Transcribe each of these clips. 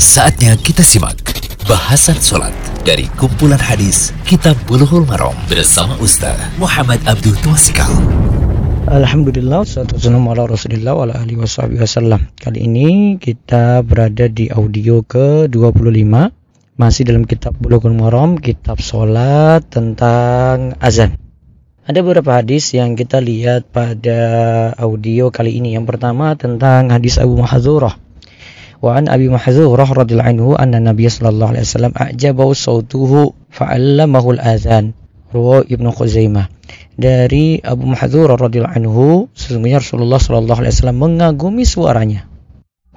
Saatnya kita simak bahasan sholat dari kumpulan hadis Kitab Bulughul Maram bersama Ustaz Muhammad Abdul Twasikal. Alhamdulillah, salatu wassalamu ala rasulillah wa alihi wasallam Kali ini kita berada di audio ke-25 Masih dalam kitab Bulughul Maram, kitab sholat tentang azan. Ada beberapa hadis yang kita lihat pada audio kali ini. Yang pertama tentang hadis Abu Mahzurah Wa an Abi Mahzurah radhiyallahu anhu anna Nabiy sallallahu alaihi wasallam a'jabahu sautuhu fa'allamahu al-azan Ruwa Ibnu Khuzaimah dari Abu Mahdzur radhiyallahu anhu sesungguhnya Rasulullah sallallahu alaihi wasallam mengagumi suaranya.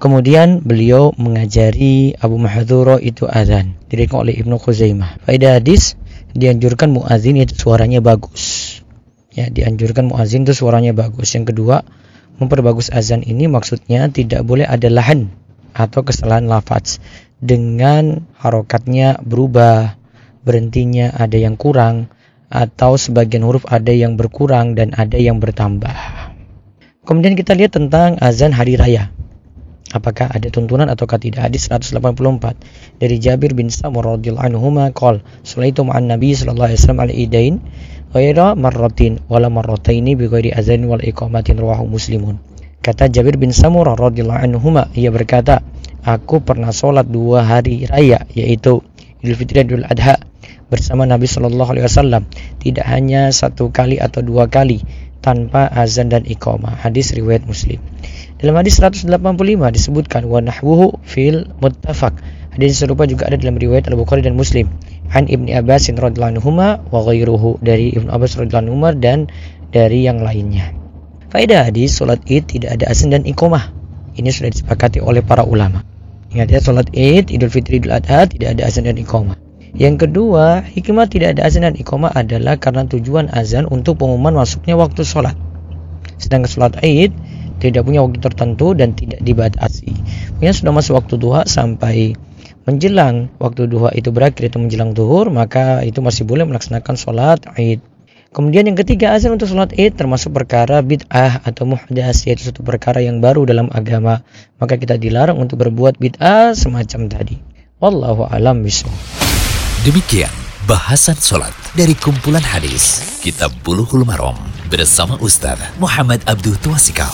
Kemudian beliau mengajari Abu Mahdzur itu azan diriwayatkan oleh Ibnu Khuzaimah. Faedah hadis dianjurkan muazin itu suaranya bagus. Ya, dianjurkan muazin itu suaranya bagus. Yang kedua, memperbagus azan ini maksudnya tidak boleh ada lahan atau kesalahan lafaz dengan harokatnya berubah, berhentinya ada yang kurang atau sebagian huruf ada yang berkurang dan ada yang bertambah. Kemudian kita lihat tentang azan hari raya. Apakah ada tuntunan ataukah tidak? Hadis 184 dari Jabir bin Samurah radhiyallahu anhu qol Sulaitu ma'an Nabi sallallahu alaihi wasallam al-idain ghaira marratin wala marrataini bi ghairi azan wal iqamatin rawahu Muslimun. Kata Jabir bin Samurah radhiyallahu anhu ia berkata, aku pernah sholat dua hari raya yaitu Idul Fitri dan Idul Adha bersama Nabi Shallallahu Alaihi Wasallam. Tidak hanya satu kali atau dua kali tanpa azan dan iqamah. Hadis riwayat Muslim. Dalam hadis 185 disebutkan wa nahwuhu fil muttafaq. Hadis serupa juga ada dalam riwayat Al Bukhari dan Muslim. An Ibni Abbas radhiyallahu anhu wa ghairuhu dari Ibnu Abbas radhiyallahu anhu dan dari yang lainnya. Faedah hadis salat Id tidak ada azan dan iqamah. Ini sudah disepakati oleh para ulama Ingat ya, salat Id, Idul Fitri, Idul Adha tidak ada azan dan iqamah. Yang kedua, hikmah tidak ada azan dan iqamah adalah karena tujuan azan untuk pengumuman masuknya waktu sholat. Sedangkan sholat Id tidak punya waktu tertentu dan tidak dibatasi. Punya sudah masuk waktu duha sampai menjelang waktu duha itu berakhir atau menjelang duhur, maka itu masih boleh melaksanakan sholat Id. Kemudian yang ketiga azan untuk sholat id termasuk perkara bid'ah atau muhdas yaitu satu perkara yang baru dalam agama. Maka kita dilarang untuk berbuat bid'ah semacam tadi. Wallahu alam bishawab. Demikian bahasan sholat dari kumpulan hadis Kitab Buluhul Marom bersama Ustaz Muhammad Abdul Tuasikal.